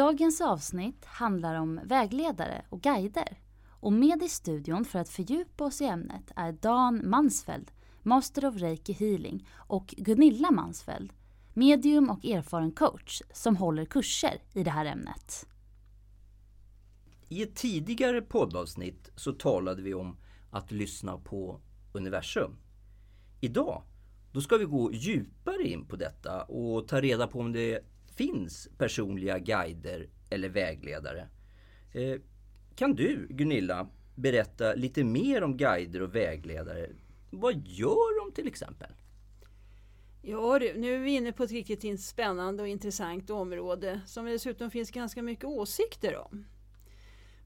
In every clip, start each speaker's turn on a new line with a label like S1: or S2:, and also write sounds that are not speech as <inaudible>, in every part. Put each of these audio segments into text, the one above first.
S1: Dagens avsnitt handlar om vägledare och guider. Och med i studion för att fördjupa oss i ämnet är Dan Mansfeld, Master of Reiki Healing och Gunilla Mansfeld, medium och erfaren coach som håller kurser i det här ämnet.
S2: I ett tidigare poddavsnitt så talade vi om att lyssna på universum. Idag då ska vi gå djupare in på detta och ta reda på om det finns personliga guider eller vägledare. Eh, kan du Gunilla berätta lite mer om guider och vägledare? Vad gör de till exempel?
S3: Ja du, nu är vi inne på ett riktigt spännande och intressant område som det dessutom finns ganska mycket åsikter om.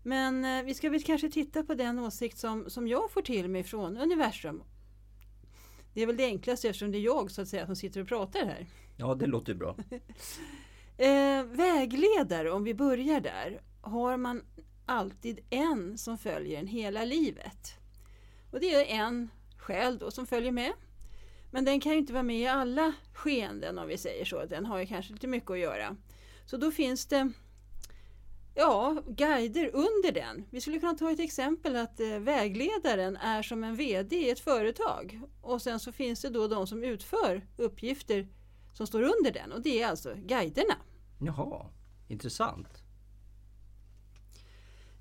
S3: Men eh, vi ska väl kanske titta på den åsikt som, som jag får till mig från universum. Det är väl det enklaste eftersom det är jag så att säga som sitter och pratar här.
S2: Ja, det låter bra. <laughs>
S3: eh, vägledare, om vi börjar där, har man alltid en som följer en hela livet. Och det är en själ då som följer med. Men den kan ju inte vara med i alla skeenden om vi säger så. Den har ju kanske lite mycket att göra. Så då finns det ja, guider under den. Vi skulle kunna ta ett exempel att eh, vägledaren är som en VD i ett företag och sen så finns det då de som utför uppgifter som står under den och det är alltså guiderna.
S2: Jaha, intressant.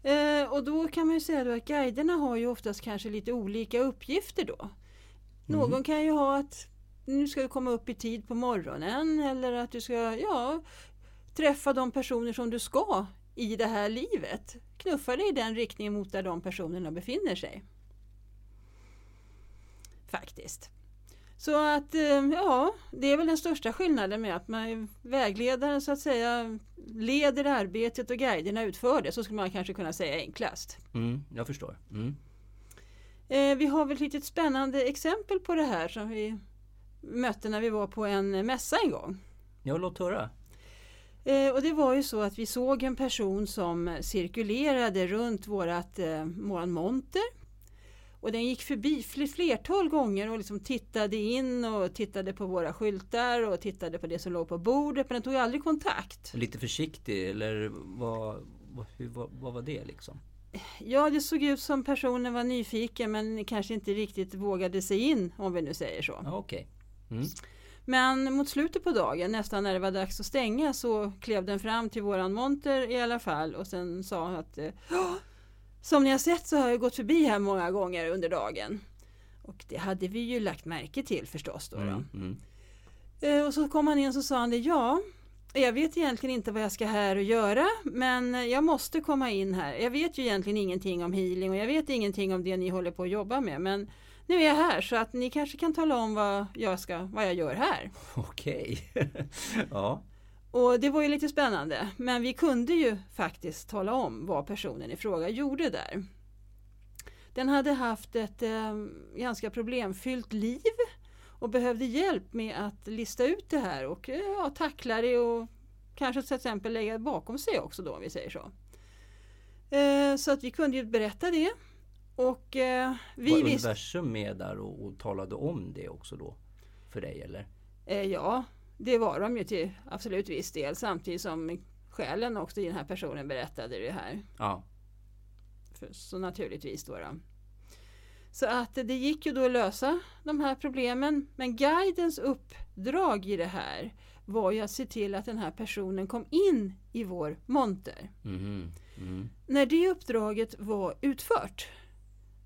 S3: Eh, och då kan man ju säga att guiderna har ju oftast kanske lite olika uppgifter då. Någon mm. kan ju ha att nu ska du komma upp i tid på morgonen eller att du ska ja, träffa de personer som du ska i det här livet. Knuffa dig i den riktningen mot där de personerna befinner sig. Faktiskt. Så att, eh, ja, det är väl den största skillnaden med att man vägledaren så att säga leder arbetet och guiderna utför det. Så skulle man kanske kunna säga enklast.
S2: Mm, jag förstår. Mm.
S3: Eh, vi har väl ett litet spännande exempel på det här som vi mötte när vi var på en mässa en gång.
S2: Ja, låt höra.
S3: Eh, och det var ju så att vi såg en person som cirkulerade runt vårat, eh, monter. Och den gick förbi flertal gånger och liksom tittade in och tittade på våra skyltar och tittade på det som låg på bordet men den tog aldrig kontakt.
S2: Lite försiktig eller vad, hur, vad, vad var det liksom?
S3: Ja, det såg ut som personen var nyfiken men kanske inte riktigt vågade sig in om vi nu säger så.
S2: Okej. Okay. Mm.
S3: Men mot slutet på dagen, nästan när det var dags att stänga, så klev den fram till våran monter i alla fall och sen sa att som ni har sett så har jag gått förbi här många gånger under dagen. Och det hade vi ju lagt märke till förstås. Då, då. Mm, mm. Eh, och så kom han in och så sa han det, ja, jag vet egentligen inte vad jag ska här och göra men jag måste komma in här. Jag vet ju egentligen ingenting om healing och jag vet ingenting om det ni håller på att jobba med men nu är jag här så att ni kanske kan tala om vad jag, ska, vad jag gör här.
S2: Okej. <laughs> ja.
S3: Och det var ju lite spännande men vi kunde ju faktiskt tala om vad personen i fråga gjorde där. Den hade haft ett eh, ganska problemfyllt liv och behövde hjälp med att lista ut det här och ja, tackla det och kanske till exempel lägga bakom sig också då om vi säger så. Eh, så att vi kunde ju berätta det och eh, vi
S2: Var universum med där och, och, talade om det också då? För dig eller?
S3: Eh, ja, det var de ju till absolut viss del samtidigt som själen också i den här personen berättade det här.
S2: Ja.
S3: För, så naturligtvis då, då. Så att det gick ju då att lösa de här problemen. Men guidens uppdrag i det här var ju att se till att den här personen kom in i vår monter.
S2: Mm. Mm.
S3: När det uppdraget var utfört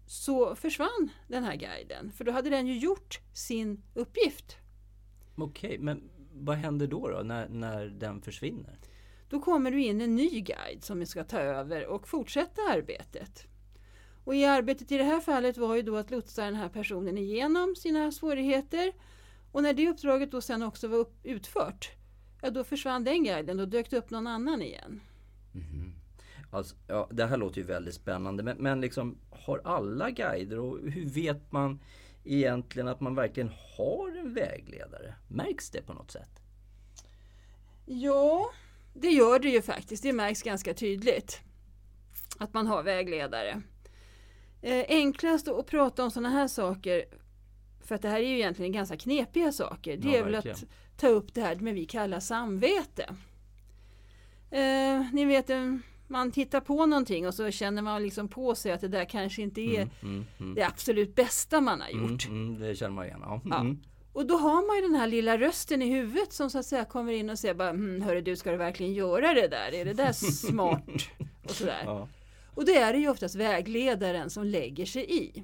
S3: så försvann den här guiden. För då hade den ju gjort sin uppgift.
S2: Okej, okay, men vad händer då, då när, när den försvinner?
S3: Då kommer du in en ny guide som ska ta över och fortsätta arbetet. Och i arbetet i det här fallet var ju då att lotsa den här personen igenom sina svårigheter. Och när det uppdraget då sen också var upp, utfört, ja då försvann den guiden och dök det upp någon annan igen.
S2: Mm. Alltså, ja, det här låter ju väldigt spännande men, men liksom har alla guider och hur vet man egentligen att man verkligen har en vägledare? Märks det på något sätt?
S3: Ja, det gör det ju faktiskt. Det märks ganska tydligt att man har vägledare. Eh, enklast att prata om sådana här saker, för att det här är ju egentligen ganska knepiga saker, det
S2: Ja,
S3: är väl att ta upp det här med vi kallar samvete. Eh, ni vet, man tittar på någonting och så känner man liksom på sig att det där kanske inte är
S2: Mm, mm, mm.
S3: det absolut bästa man har
S2: Mm,
S3: gjort.
S2: mm, det känner man igen. Ja.
S3: Ja.
S2: Mm.
S3: Och då har man ju den här lilla rösten i huvudet som så att säga kommer in och säger bara hm, hörru du ska du verkligen göra det där? Är det där <laughs> smart? och sådär.
S2: Ja.
S3: Och det är det ju oftast vägledaren som lägger sig i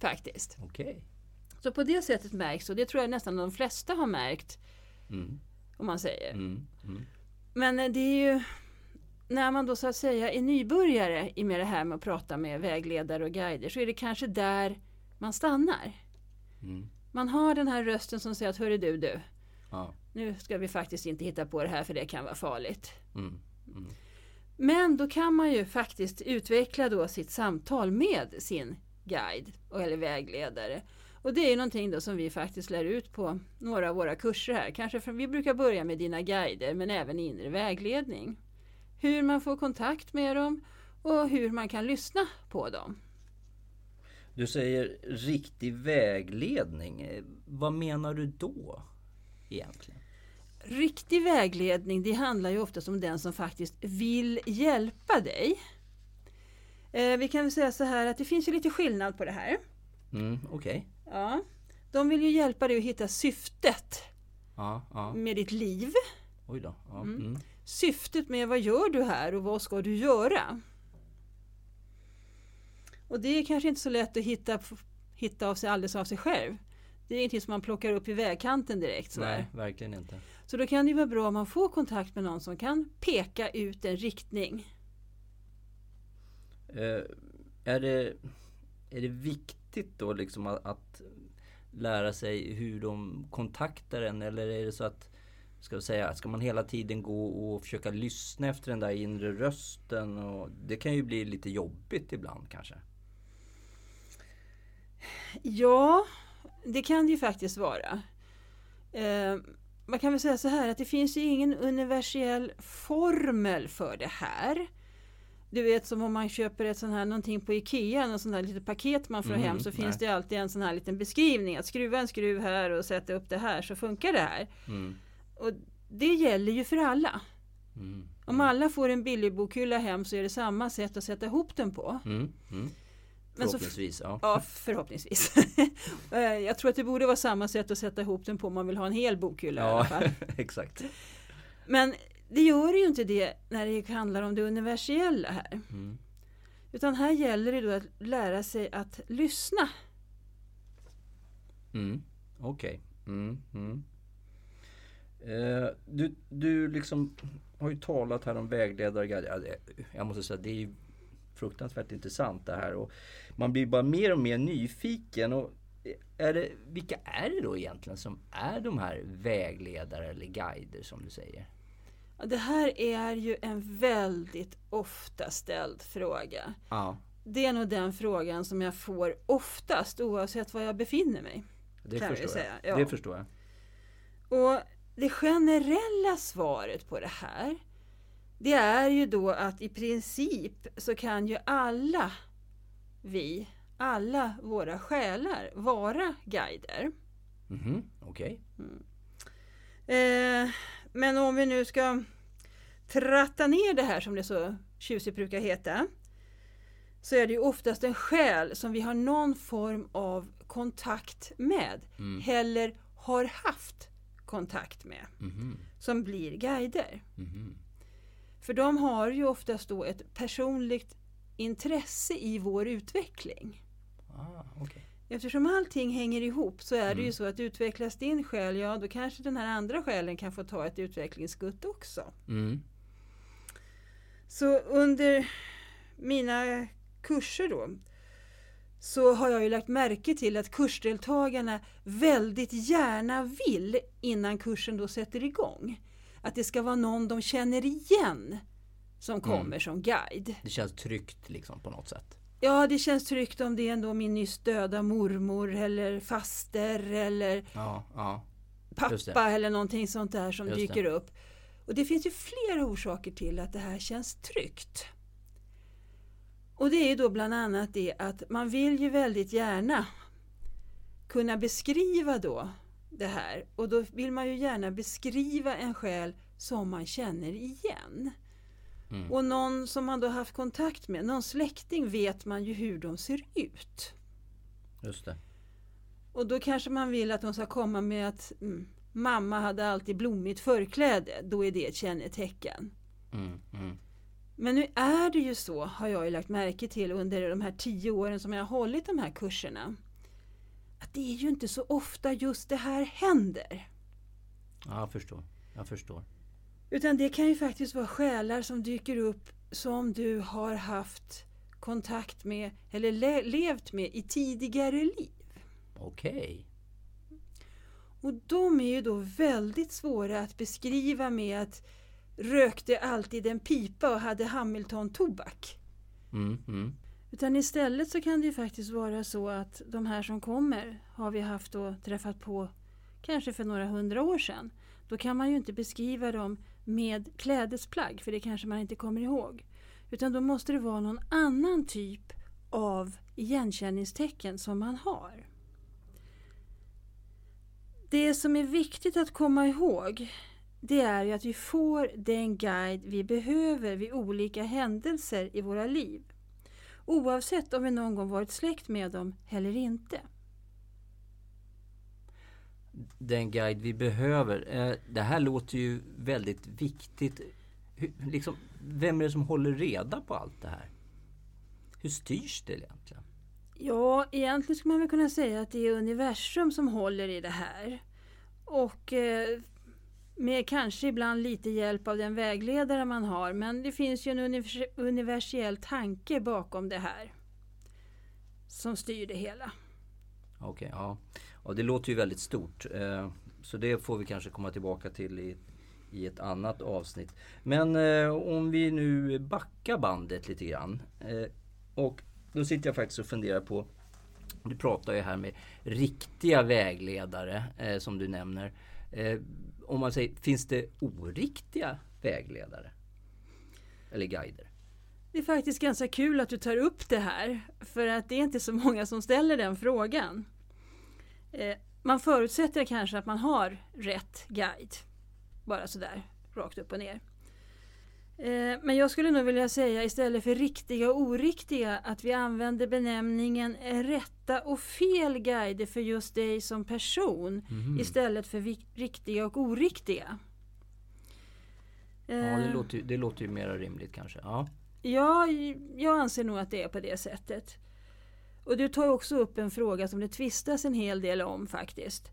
S3: faktiskt.
S2: Okej.
S3: Så på det sättet märks och det tror jag nästan de flesta har märkt
S2: Mm,
S3: om man säger.
S2: mm, mm.
S3: Men eh, det är ju när man då så att säga är nybörjare i med det här med att prata med vägledare och guider så är det kanske där man stannar.
S2: Mm.
S3: Man har den här rösten som säger att hörru du du,
S2: Ja.
S3: nu ska vi faktiskt inte hitta på det här för det kan vara farligt.
S2: Mm. Mm.
S3: Men då kan man ju faktiskt utveckla då sitt samtal med sin guide eller vägledare. Och det är ju någonting då som vi faktiskt lär ut på några av våra kurser här. Kanske för vi brukar börja med dina guider men även inre vägledning. Hur man får kontakt med dem och hur man kan lyssna på dem.
S2: Du säger riktig vägledning. Vad menar du då egentligen?
S3: Riktig vägledning det handlar ju oftast om den som faktiskt vill hjälpa dig. Eh, vi kan väl säga så här att det finns ju lite skillnad på det här.
S2: Mm, Okej.
S3: Ja, de vill ju hjälpa dig att hitta syftet
S2: Ja, ja.
S3: med ditt liv.
S2: Oj då. Ja.
S3: Mm.
S2: Mm.
S3: Syftet med vad gör du här och vad ska du göra? Och det är kanske inte så lätt att hitta, hitta av sig alldeles av sig själv. Det är ingenting som man plockar upp i vägkanten direkt. Sådär.
S2: Nej, verkligen inte.
S3: Så då kan det vara bra om man får kontakt med någon som kan peka ut en riktning.
S2: Eh, är, det, är det viktigt då liksom att, att lära sig hur de kontaktar en eller är det så att Ska, vi säga, ska man hela tiden gå och försöka lyssna efter den där inre rösten? Och det kan ju bli lite jobbigt ibland kanske.
S3: Ja, det kan det ju faktiskt vara. Eh, man kan väl säga så här att det finns ju ingen universell formel för det här. Du vet som om man köper ett sån här någonting på Ikea, något sånt här litet paket man får
S2: Mhm,
S3: hem så
S2: nej.
S3: finns det alltid en sån här liten beskrivning att skruva en skruv här och sätta upp det här så funkar det här.
S2: Mm.
S3: Och det gäller ju för alla.
S2: Mm.
S3: Om alla får en billig bokhylla hem så är det samma sätt att sätta ihop den på.
S2: Mm. Mm.
S3: Men så-
S2: Förhoppningsvis, ja.
S3: Ja, förhoppningsvis. <laughs> Eh, Jag tror att det borde vara samma sätt att sätta ihop den på om man vill ha en hel bokhylla i alla
S2: Ja,
S3: fall. <laughs>
S2: exakt.
S3: Men det gör ju inte det när det handlar om det universella här.
S2: Mm.
S3: Utan här gäller det då att lära sig att lyssna.
S2: Mm. Okej. Mm. Mm. Eh, du, du liksom har ju talat här om vägledare. Jag måste säga det är ju fruktansvärt intressant det här. Och man blir bara mer och mer nyfiken. Och är det, vilka är det då egentligen som är de här vägledare eller guider som du säger?
S3: Ja, Det här är ju en väldigt ofta ställd fråga.
S2: Ja,
S3: Det är nog den frågan som jag får oftast oavsett var jag befinner mig.
S2: det förstår
S3: säga,
S2: jag.
S3: ja.
S2: Det förstår jag.
S3: Och det generella svaret på det här det är ju då att i princip så kan ju alla vi, alla våra själar vara guider.
S2: Mhm, Okej.
S3: Eh, men om vi nu ska tratta ner det här som det så tjusigt brukar heta så är det ju oftast en själ som vi har någon form av kontakt med
S2: Mm.
S3: eller har haft kontakt med
S2: Mhm,
S3: som blir guider.
S2: mhm.
S3: För de har ju oftast då ett personligt intresse i vår utveckling.
S2: Ah, okej.
S3: Eftersom allting hänger ihop så är det
S2: Mm.
S3: ju så att utvecklas din själ, ja då kanske den här andra själen kan få ta ett utvecklingsskutt också.
S2: Mm.
S3: Så under mina kurser då så har jag ju lagt märke till att kursdeltagarna väldigt gärna vill innan kursen då sätter igång att det ska vara någon de känner igen som kommer som guide.
S2: Det känns tryggt liksom på något sätt.
S3: Ja, det känns tryggt om det är ändå min nyss döda mormor eller faster eller
S2: Ja, ja. Det.
S3: pappa eller någonting sånt där som
S2: Just det.
S3: dyker upp. Och det finns ju flera orsaker till att det här känns tryggt. Och det är då bland annat det att man vill ju väldigt gärna kunna beskriva då det här och då vill man ju gärna beskriva en själ som man känner igen.
S2: Mm.
S3: Och någon som man då haft kontakt med, någon släkting vet man ju hur de ser ut.
S2: Just det.
S3: Och då kanske man vill att de ska komma med att mm, mamma hade alltid blommigt förkläde. Då är det ett kännetecken.
S2: Mm, mm.
S3: Men nu är det ju så, har jag ju lagt märke till under de här tio åren som jag har hållit de här kurserna. Att det är ju inte så ofta just det här händer.
S2: Ja, jag förstår. Jag förstår.
S3: Utan det kan ju faktiskt vara själar som dyker upp som du har haft kontakt med eller le- levt med i tidigare liv.
S2: Okej.
S3: Och de är ju då väldigt svåra att beskriva med att rökte alltid en pipa och hade Hamilton-tobak.
S2: Mm, mm.
S3: Utan istället så kan det ju faktiskt vara så att de här som kommer har vi haft och träffat på kanske för några hundra år sedan. Då kan man ju inte beskriva dem med klädesplagg för det kanske man inte kommer ihåg. Utan då måste det vara någon annan typ av igenkänningstecken som man har. Det som är viktigt att komma ihåg det är ju att vi får den guide vi behöver vid olika händelser i våra liv. Oavsett om vi någon gång varit släkt med dem eller inte.
S2: Den guide vi behöver. Eh, Det här låter ju väldigt viktigt. Liksom, vem är det som håller reda på allt det här? Hur styrs det egentligen?
S3: Ja, egentligen skulle man väl kunna säga att det är universum som håller i det här. Och eh, med kanske ibland lite hjälp av den vägledare man har. Men det finns ju en universell tanke bakom det här. Som styr det hela.
S2: Okej, ja. ja. Det låter ju väldigt stort. Eh, så det får vi kanske komma tillbaka till i, i ett annat avsnitt. Men eh, om vi nu backar bandet lite grann. Eh, och då sitter jag faktiskt och funderar på Du pratar ju här med riktiga vägledare eh, som du nämner. Eh, om man säger, finns det oriktiga vägledare? Eller guider?
S3: Det är faktiskt ganska kul att du tar upp det här. För att det är inte så många som ställer den frågan. Eh, man förutsätter kanske att man har rätt guide. Bara sådär, rakt upp och ner. Eh, men jag skulle nog vilja säga istället för riktiga och oriktiga att vi använder benämningen rätta och fel guider för just dig som person istället för riktiga och oriktiga.
S2: Ja, det
S3: Eh,
S2: låter, det låter ju mer rimligt kanske. Ja.
S3: Ja, jag anser nog att det är på det sättet. Och du tar också upp en fråga som det tvistas en hel del om faktiskt.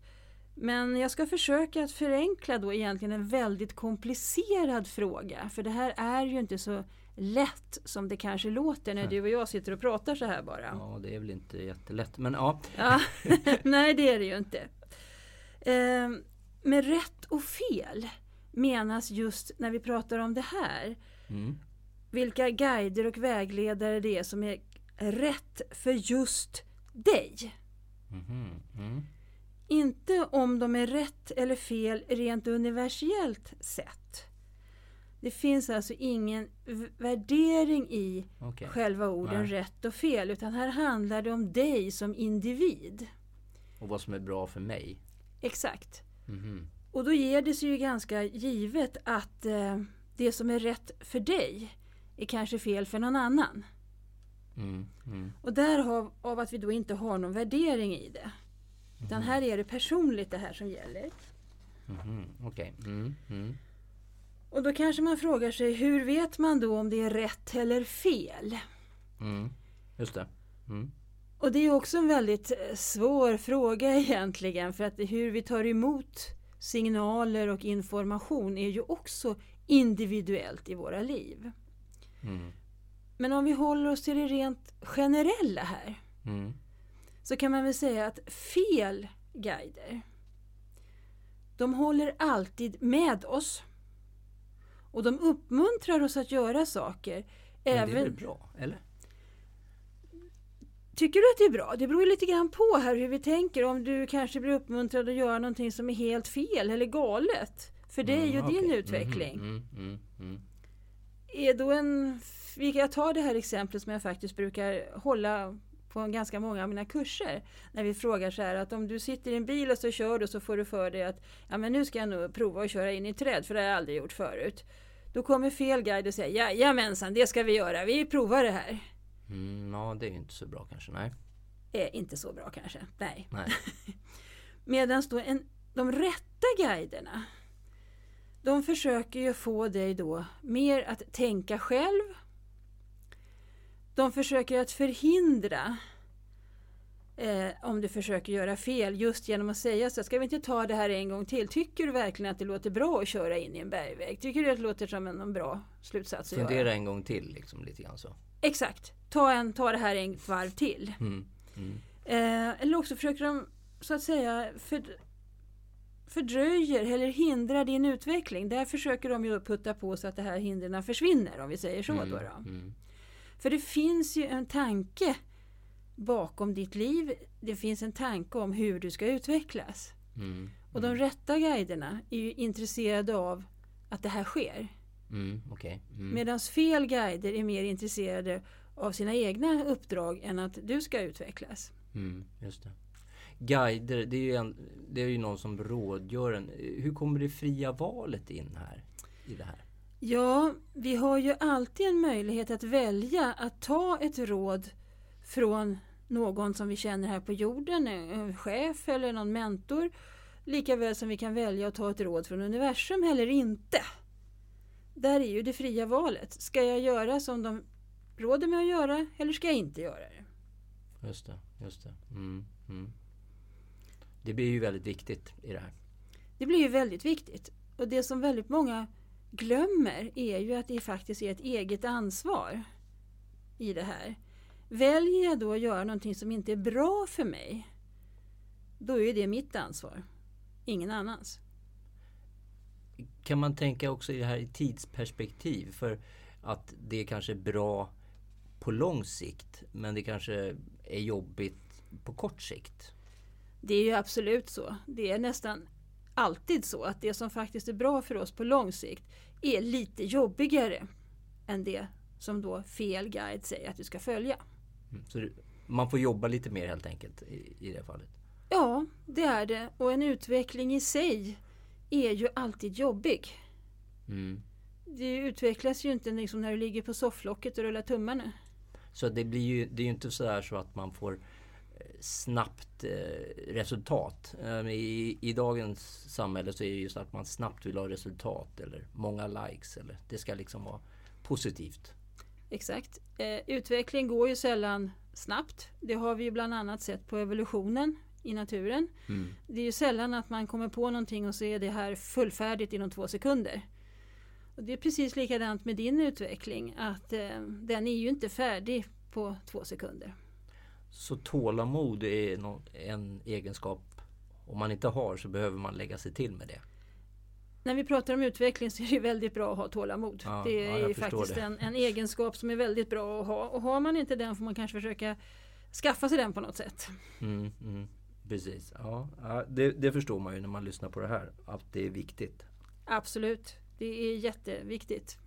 S3: Men jag ska försöka att förenkla då egentligen en väldigt komplicerad fråga. För det här är ju inte så lätt som det kanske låter när du och jag sitter och pratar så här bara.
S2: ja, det är väl inte jättelätt. Men ja,
S3: Ja, <laughs> nej, det är det ju inte. Ehm, med rätt och fel menas just när vi pratar om det här
S2: mm.
S3: vilka guider och vägledare det är som är rätt för just dig.
S2: Mhm, mm.
S3: Inte om de är rätt eller fel rent universellt sett. Det finns alltså ingen värdering i
S2: Okej.
S3: själva orden
S2: Nej.
S3: rätt och fel utan här handlar det om dig som individ.
S2: Och vad som är bra för mig.
S3: Exakt.
S2: Mhm.
S3: Och då ger det sig ju ganska givet att eh, det som är rätt för dig är kanske fel för någon annan.
S2: Mm, mm.
S3: Och därav av att vi då inte har någon värdering i det. Utan här är det personligt det här som gäller.
S2: Mhm, Okej. Mm, mm.
S3: Och då kanske man frågar sig hur vet man då om det är rätt eller fel?
S2: Mm. Just det. Mm.
S3: Och det är också en väldigt eh, svår fråga <laughs> egentligen för att hur vi tar emot signaler och information är ju också individuellt i våra liv.
S2: Mm.
S3: Men om vi håller oss till det rent generella här
S2: Mm.
S3: Så kan man väl säga att fel guider de håller alltid med oss Och de uppmuntrar oss att göra saker.
S2: Men det är väl
S3: Även,
S2: bra, eller?
S3: tycker du att det är bra? Det beror ju lite grann på här hur vi tänker. Om du kanske blir uppmuntrad att göra någonting som är helt fel eller galet. För det är ju
S2: Mm,
S3: din
S2: okej.
S3: utveckling.
S2: Mhm, mm, mm, mm.
S3: är då en... vi- Jag tar det här exemplet som jag faktiskt brukar hålla på ganska många av mina kurser. När vi frågar så här att om du sitter i en bil och så kör du så får du för dig att ja men nu ska jag nog prova att köra in i träd för det har jag aldrig gjort förut. Då kommer fel guide och säger jajamensan det ska vi göra, vi provar det här.
S2: Mm, ja, det är inte så bra kanske. Nej.
S3: Är inte så bra kanske, nej.
S2: Nej. <laughs>
S3: Medan då en, de rätta guiderna de försöker ju få dig då mer att tänka själv. De försöker att förhindra eh, om du försöker göra fel just genom att säga så. Ska vi inte ta det här en gång till? Tycker du verkligen att det låter bra att köra in i en bergväg? Tycker du att det låter som en, en bra slutsats att göra?
S2: Fundera en gång till liksom lite grann så.
S3: Exakt. Ta, en, ta det här en varv till.
S2: Mm. Mm.
S3: Eh, eller också försöker de så att säga för, fördröjer eller hindrar din utveckling. Där försöker de ju putta på så att det här hindren försvinner om vi säger så. Då, då.
S2: Mm.
S3: För det finns ju en tanke bakom ditt liv. Det finns en tanke om hur du ska utvecklas.
S2: Mm.
S3: Och de rätta guiderna är ju intresserade av att det här sker.
S2: Mm. Okej. Mm.
S3: Medan fel guider är mer intresserade av sina egna uppdrag än att du ska utvecklas.
S2: Mm. Just det. Guider, det är, ju en, det är ju någon som rådgör en. Hur kommer det fria valet in här? I det här?
S3: Ja, vi har ju alltid en möjlighet att välja att ta ett råd från någon som vi känner här på jorden, en chef eller någon mentor. Lika väl som vi kan välja att ta ett råd från universum eller inte. Där är ju det fria valet. Ska jag göra som de råder mig att göra eller ska jag inte göra det?
S2: Just det. Just det. Mm. Mm. Det blir ju väldigt viktigt i det här.
S3: Det blir ju väldigt viktigt. Och det som väldigt många glömmer är ju att det faktiskt är ett eget ansvar i det här. Väljer jag då att göra någonting som inte är bra för mig, då är det mitt ansvar. Ingen annans.
S2: Kan man tänka också i det här i tidsperspektiv? För att det kanske är bra på lång sikt men det kanske är jobbigt på kort sikt.
S3: Det är ju absolut så. Det är nästan alltid så att det som faktiskt är bra för oss på lång sikt är lite jobbigare än det som då fel guide säger att du ska följa.
S2: Mm. Så man får jobba lite mer helt enkelt i, i det fallet.
S3: Ja, det är det. Och en utveckling i sig är ju alltid jobbig.
S2: Mm.
S3: Det utvecklas ju inte liksom när du ligger på sofflocket och rullar tummarna.
S2: Så det blir ju, det är ju inte sådär så att man får snabbt eh, resultat. Eh, I, I dagens samhälle så är det ju så att man snabbt vill ha resultat eller många likes. Eller det ska liksom vara positivt.
S3: Exakt. Eh, utveckling går ju sällan snabbt. Det har vi ju bland annat sett på evolutionen i naturen.
S2: Mm.
S3: Det är ju sällan att man kommer på någonting och så är det här fullfärdigt inom två sekunder. Och det är precis likadant med din utveckling, att eh, den är ju inte färdig på två sekunder.
S2: Så tålamod är en egenskap om man inte har så behöver man lägga sig till med det.
S3: När vi pratar om utveckling så är det väldigt bra att ha tålamod.
S2: Ja,
S3: det
S2: ja,
S3: är
S2: förstår
S3: faktiskt
S2: det.
S3: en, en egenskap som är väldigt bra att ha. Och har man inte den får man kanske försöka skaffa sig den på något sätt.
S2: Mm, mm, precis. Ja, ja, det, det förstår man ju när man lyssnar på det här. Att det är viktigt.
S3: Absolut, det är jätteviktigt.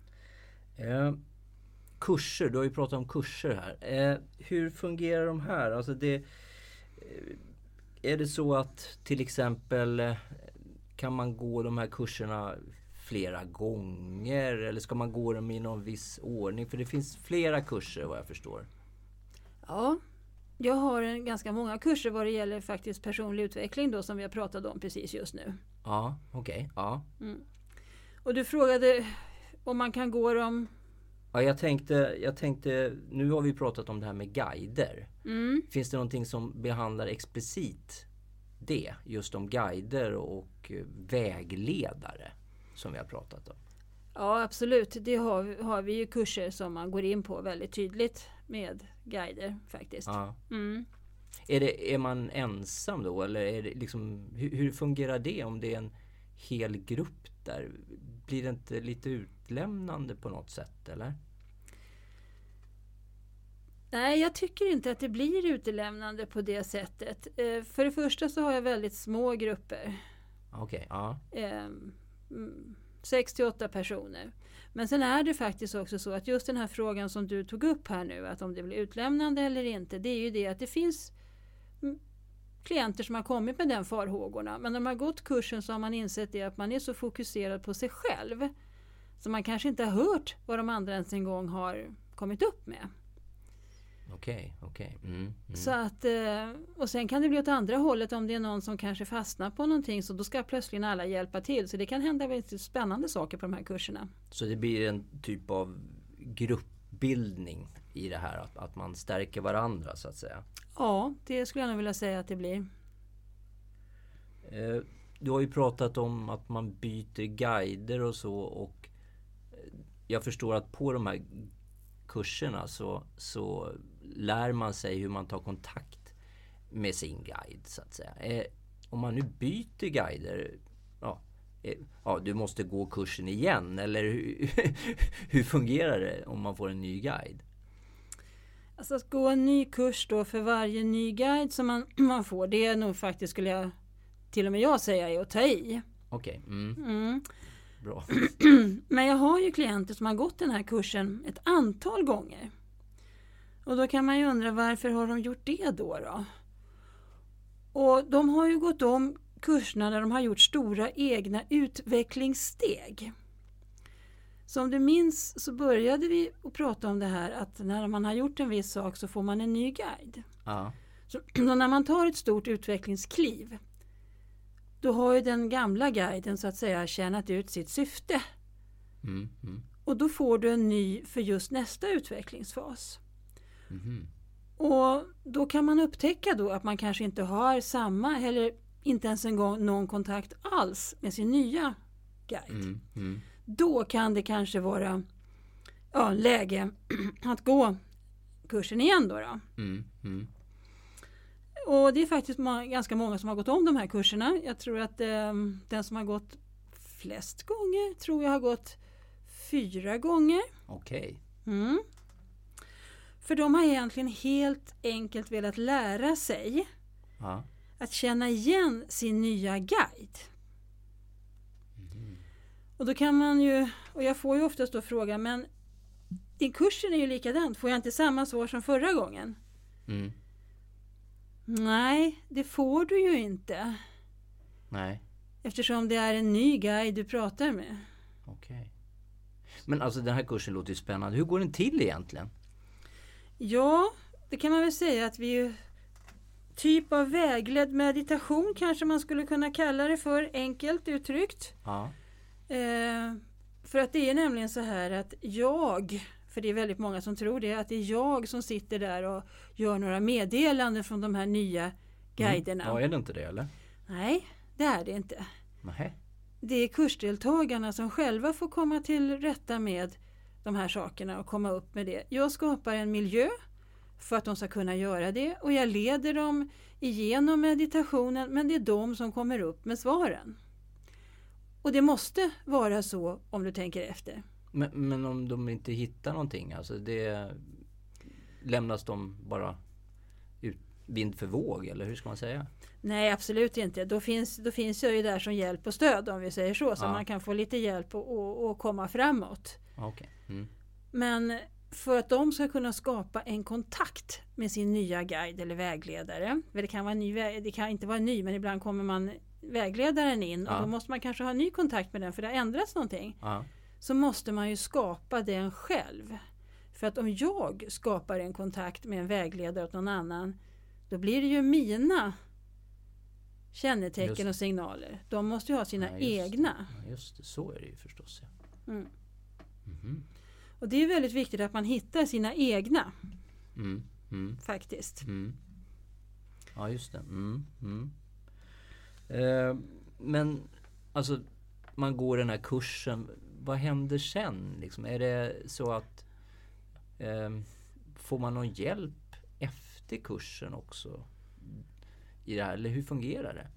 S2: Eh, kurser, du har ju pratat om kurser här. Eh, hur fungerar de här? Alltså det, eh, är det så att till exempel eh, kan man gå de här kurserna flera gånger eller ska man gå dem i någon viss ordning? För det finns flera kurser vad jag förstår.
S3: Ja, jag har en, ganska många kurser vad det gäller faktiskt personlig utveckling då som vi har pratat om precis just nu.
S2: Ja, okej. Ja.
S3: Och du frågade om man kan gå dem...
S2: Ja, jag tänkte, jag tänkte, nu har vi pratat om det här med guider.
S3: Mm.
S2: Finns det någonting som behandlar explicit det? Just om guider och eh, vägledare som vi har pratat om.
S3: Ja, absolut. Det har, har vi ju kurser som man går in på väldigt tydligt med guider faktiskt.
S2: Ja.
S3: Mm.
S2: Är, det, är man ensam då eller är det liksom, hur, hur fungerar det om det är en hel grupp där. Blir det inte lite utlämnande på något sätt eller?
S3: Nej, jag tycker inte att det blir utelämnande på det sättet. Eh, för det första så har jag väldigt små grupper.
S2: Okej, ja.
S3: Eh, mm, sex till åtta personer. Men sen är det faktiskt också så att just den här frågan som du tog upp här nu, att om det blir utlämnande eller inte, det är ju det att det finns mm, klienter som har kommit med den farhågorna. Men när man har gått kursen så har man insett det att man är så fokuserad på sig själv. Så man kanske inte har hört vad de andra ens en gång har kommit upp med.
S2: Okej, okej. Mm, mm.
S3: Så att, eh, och sen kan det bli åt andra hållet om det är någon som kanske fastnar på någonting så då ska plötsligt alla hjälpa till. Så det kan hända väldigt spännande saker på de här kurserna.
S2: Så det blir en typ av gruppbildning i det här, att, att man stärker varandra så att säga.
S3: Ja, det skulle jag nog vilja säga att det blir.
S2: Eh, Du har ju pratat om att man byter guider och så och eh, jag förstår att på de här kurserna så, så lär man sig hur man tar kontakt med sin guide så att säga. Eh, Om man nu byter guider, ja, eh, ja, du måste gå kursen igen eller hur, <laughs> hur fungerar det om man får en ny guide?
S3: Alltså att gå en ny kurs då för varje ny guide som man, <clears throat> man får, det är nog faktiskt, skulle jag till och med jag säga, är att ta i.
S2: Okej, mm,
S3: Mm.
S2: bra. <clears throat>
S3: Men jag har ju klienter som har gått den här kursen ett antal gånger. Och då kan man ju undra varför har de gjort det då? då? Och de har ju gått om kurserna där de har gjort stora egna utvecklingssteg. Så om du minns så började vi att prata om det här att när man har gjort en viss sak så får man en ny guide.
S2: Ja,
S3: Så, <clears throat> så när man tar ett stort utvecklingskliv då har ju den gamla guiden så att säga tjänat ut sitt syfte.
S2: mm, mm,
S3: Och då får du en ny för just nästa utvecklingsfas.
S2: Mhm.
S3: Och då kan man upptäcka då att man kanske inte har samma eller inte ens en gång någon kontakt alls med sin nya guide.
S2: Mm, mm.
S3: Då kan det kanske vara ja, läge <clears throat> att gå kursen igen då. då.
S2: Mm, mm.
S3: Och det är faktiskt ganska många som har gått om de här kurserna. Jag tror att eh, den som har gått flest gånger tror jag har gått fyra gånger.
S2: Okej.
S3: Mm. För de har egentligen helt enkelt velat lära sig
S2: Ja.
S3: att känna igen sin nya guide. Och då kan man ju, och jag får ju oftast då frågan, men din kursen är ju likadant, får jag inte samma svar som förra gången?
S2: Mm.
S3: Nej, det får du ju inte.
S2: Nej,
S3: Eftersom det är en ny guide du pratar med.
S2: okej. Men alltså den här kursen låter ju spännande. Hur går den till egentligen?
S3: Ja, det kan man väl säga att vi typ av vägledd meditation kanske man skulle kunna kalla det för, enkelt uttryckt.
S2: Ja.
S3: Eh, för att det är nämligen så här att jag, för det är väldigt många som tror det, att det är jag som sitter där och gör några meddelanden från de här nya guiderna.
S2: Ja, är det inte det eller?
S3: Nej, det är det inte.
S2: Nej.
S3: Det är kursdeltagarna som själva får komma till rätta med de här sakerna och komma upp med det. Jag skapar en miljö för att de ska kunna göra det och jag leder dem igenom meditationen men det är de som kommer upp med svaren. Och det måste vara så om du tänker efter.
S2: Men, men om de inte hittar någonting, alltså det lämnas de bara vind för våg eller hur ska man säga?
S3: Nej, absolut inte. Då finns, då finns jag ju där som hjälp och stöd om vi säger så, så
S2: Ja.
S3: man kan få lite hjälp och, och, och komma framåt.
S2: Okej. Mm.
S3: Men för att de ska kunna skapa en kontakt med sin nya guide eller vägledare. För det kan, vara ny, det kan inte vara ny men ibland kommer man vägledaren in
S2: Ja.
S3: och då måste man kanske ha ny kontakt med den för det har ändrats någonting.
S2: Ja.
S3: Så måste man ju skapa den själv. För att om jag skapar en kontakt med en vägledare åt någon annan då blir det ju mina kännetecken och signaler. De måste ju ha sina
S2: Ja, just
S3: egna.
S2: Ja, just det, så är det ju förstås. Ja.
S3: Mm.
S2: Mhm.
S3: Och det är väldigt viktigt att man hittar sina egna
S2: Mm. Mm.
S3: faktiskt.
S2: Mm. Ja, just det. Mm. Mm. Eh, men alltså, man går den här kursen. Vad händer sen? Liksom? Är det så att eh, får man någon hjälp efter kursen också? I det här? Eller hur fungerar det?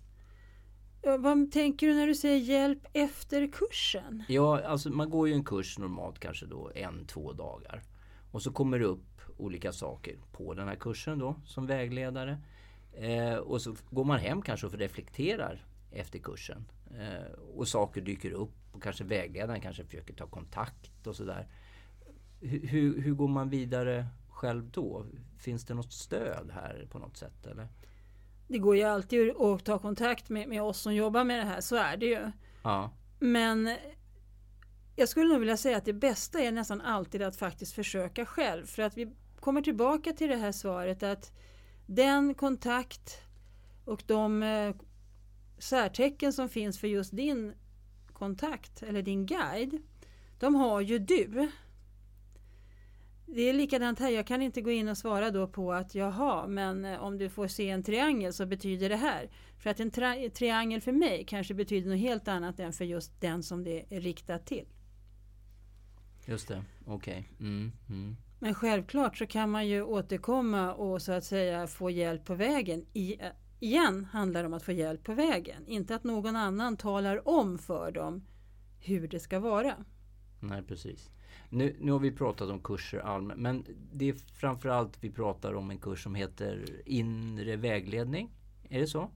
S3: Eh, Vad tänker du när du säger hjälp efter kursen?
S2: Ja, alltså man går ju en kurs normalt kanske då en, två dagar. Och så kommer det upp olika saker på den här kursen då som vägledare. Eh, och så går man hem kanske och reflekterar efter kursen. Eh, och saker dyker upp och kanske vägledaren kanske försöker ta kontakt och sådär. Hur, hur, hur går man vidare själv då? Finns det något stöd här på något sätt eller?
S3: Det går ju alltid att ta kontakt med, med oss som jobbar med det här, så är det ju.
S2: Ja,
S3: Men jag skulle nog vilja säga att det bästa är nästan alltid att faktiskt försöka själv. För att vi kommer tillbaka till det här svaret att den kontakt och de eh, särtecken som finns för just din kontakt eller din guide, de har ju du. Det är likadant här, jag kan inte gå in och svara då på att jaha, men eh, om du får se en triangel så betyder det här. För att en tri- triangel för mig kanske betyder något helt annat än för just den som det är riktat till.
S2: just det. Okej. Mm, mm.
S3: Men självklart så kan man ju återkomma och så att säga få hjälp på vägen. I, igen handlar det om att få hjälp på vägen. Inte att någon annan talar om för dem hur det ska vara.
S2: Nej, precis. Nu, nu har vi pratat om kurser allmänt, men det är framförallt vi pratar om en kurs som heter inre vägledning. Är det så?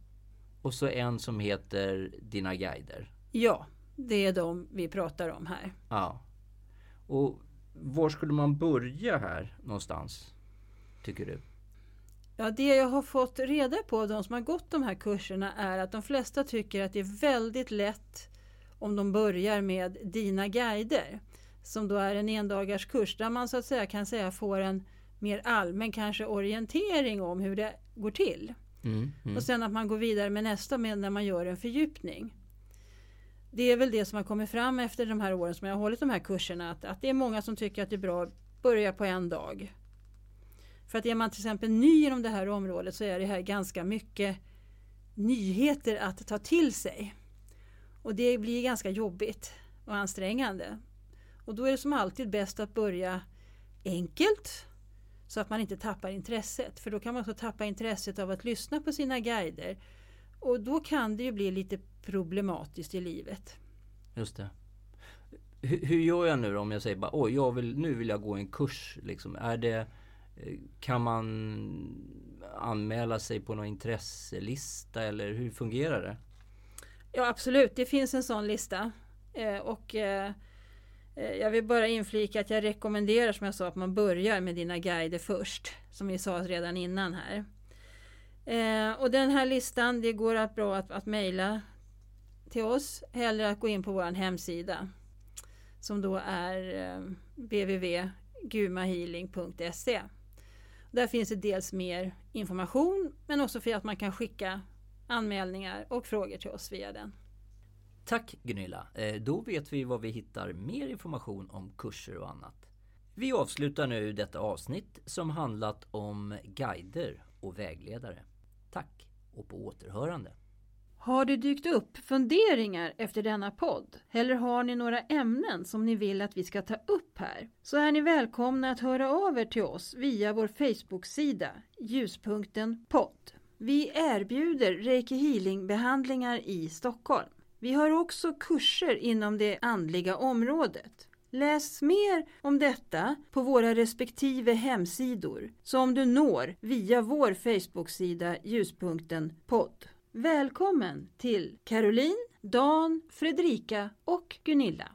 S2: Och så en som heter Dina guider.
S3: Ja, det är de vi pratar om här.
S2: Ja. Och var skulle man börja här någonstans? Tycker du?
S3: Ja, det jag har fått reda på av de som har gått de här kurserna är att de flesta tycker att det är väldigt lätt om de börjar med Dina guider. Som då är en endagars kurs där man så att säga kan säga får en mer allmän kanske orientering om hur det går till.
S2: Mm, mm.
S3: Och sen att man går vidare med nästa med när man gör en fördjupning. Det är väl det som har kommit fram efter de här åren som jag har hållit de här kurserna. Att, att det är många som tycker att det är bra att börja på en dag. För att är man till exempel ny inom det här området så är det här ganska mycket nyheter att ta till sig. Och det blir ganska jobbigt och ansträngande. Och då är det som alltid bäst att börja enkelt så att man inte tappar intresset. För då kan man också tappa intresset av att lyssna på sina guider. Och då kan det ju bli lite problematiskt i livet.
S2: Just det. Hur, hur gör jag nu då om jag säger bara oj, jag vill, nu vill jag gå en kurs. Liksom. Är det, eh, kan man anmäla sig på någon intresselista eller hur fungerar det?
S3: Ja absolut, det finns en sån lista. Eh, och eh, Eh, jag vill bara inflika att jag rekommenderar som jag sa att man börjar med dina guider först. Som vi sa redan innan här. Eh, och den här listan, det går att bra att, att mejla till oss eller att gå in på vår hemsida. Som då är eh, www.gumahealing.se. Där finns det dels mer information men också för att man kan skicka anmälningar och frågor till oss via den.
S2: Tack Gunilla! Eh, då vet vi var vi hittar mer information om kurser och annat. Vi avslutar nu detta avsnitt som handlat om guider och vägledare. Tack och på återhörande!
S3: Har det dykt upp funderingar efter denna podd? Eller har ni några ämnen som ni vill att vi ska ta upp här? Så är ni välkomna att höra av er till oss via vår Facebook-sida Ljuspunkten podd. Vi erbjuder Reiki Healing-behandlingar i Stockholm. Vi har också kurser inom det andliga området. Läs mer om detta på våra respektive hemsidor som du når via vår Facebook-sida Ljuspunkten podd. Välkommen till Caroline, Dan, Fredrika och Gunilla.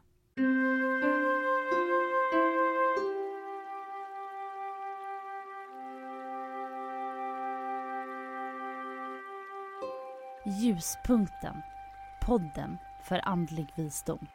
S1: Ljuspunkten. Podden för andlig visdom.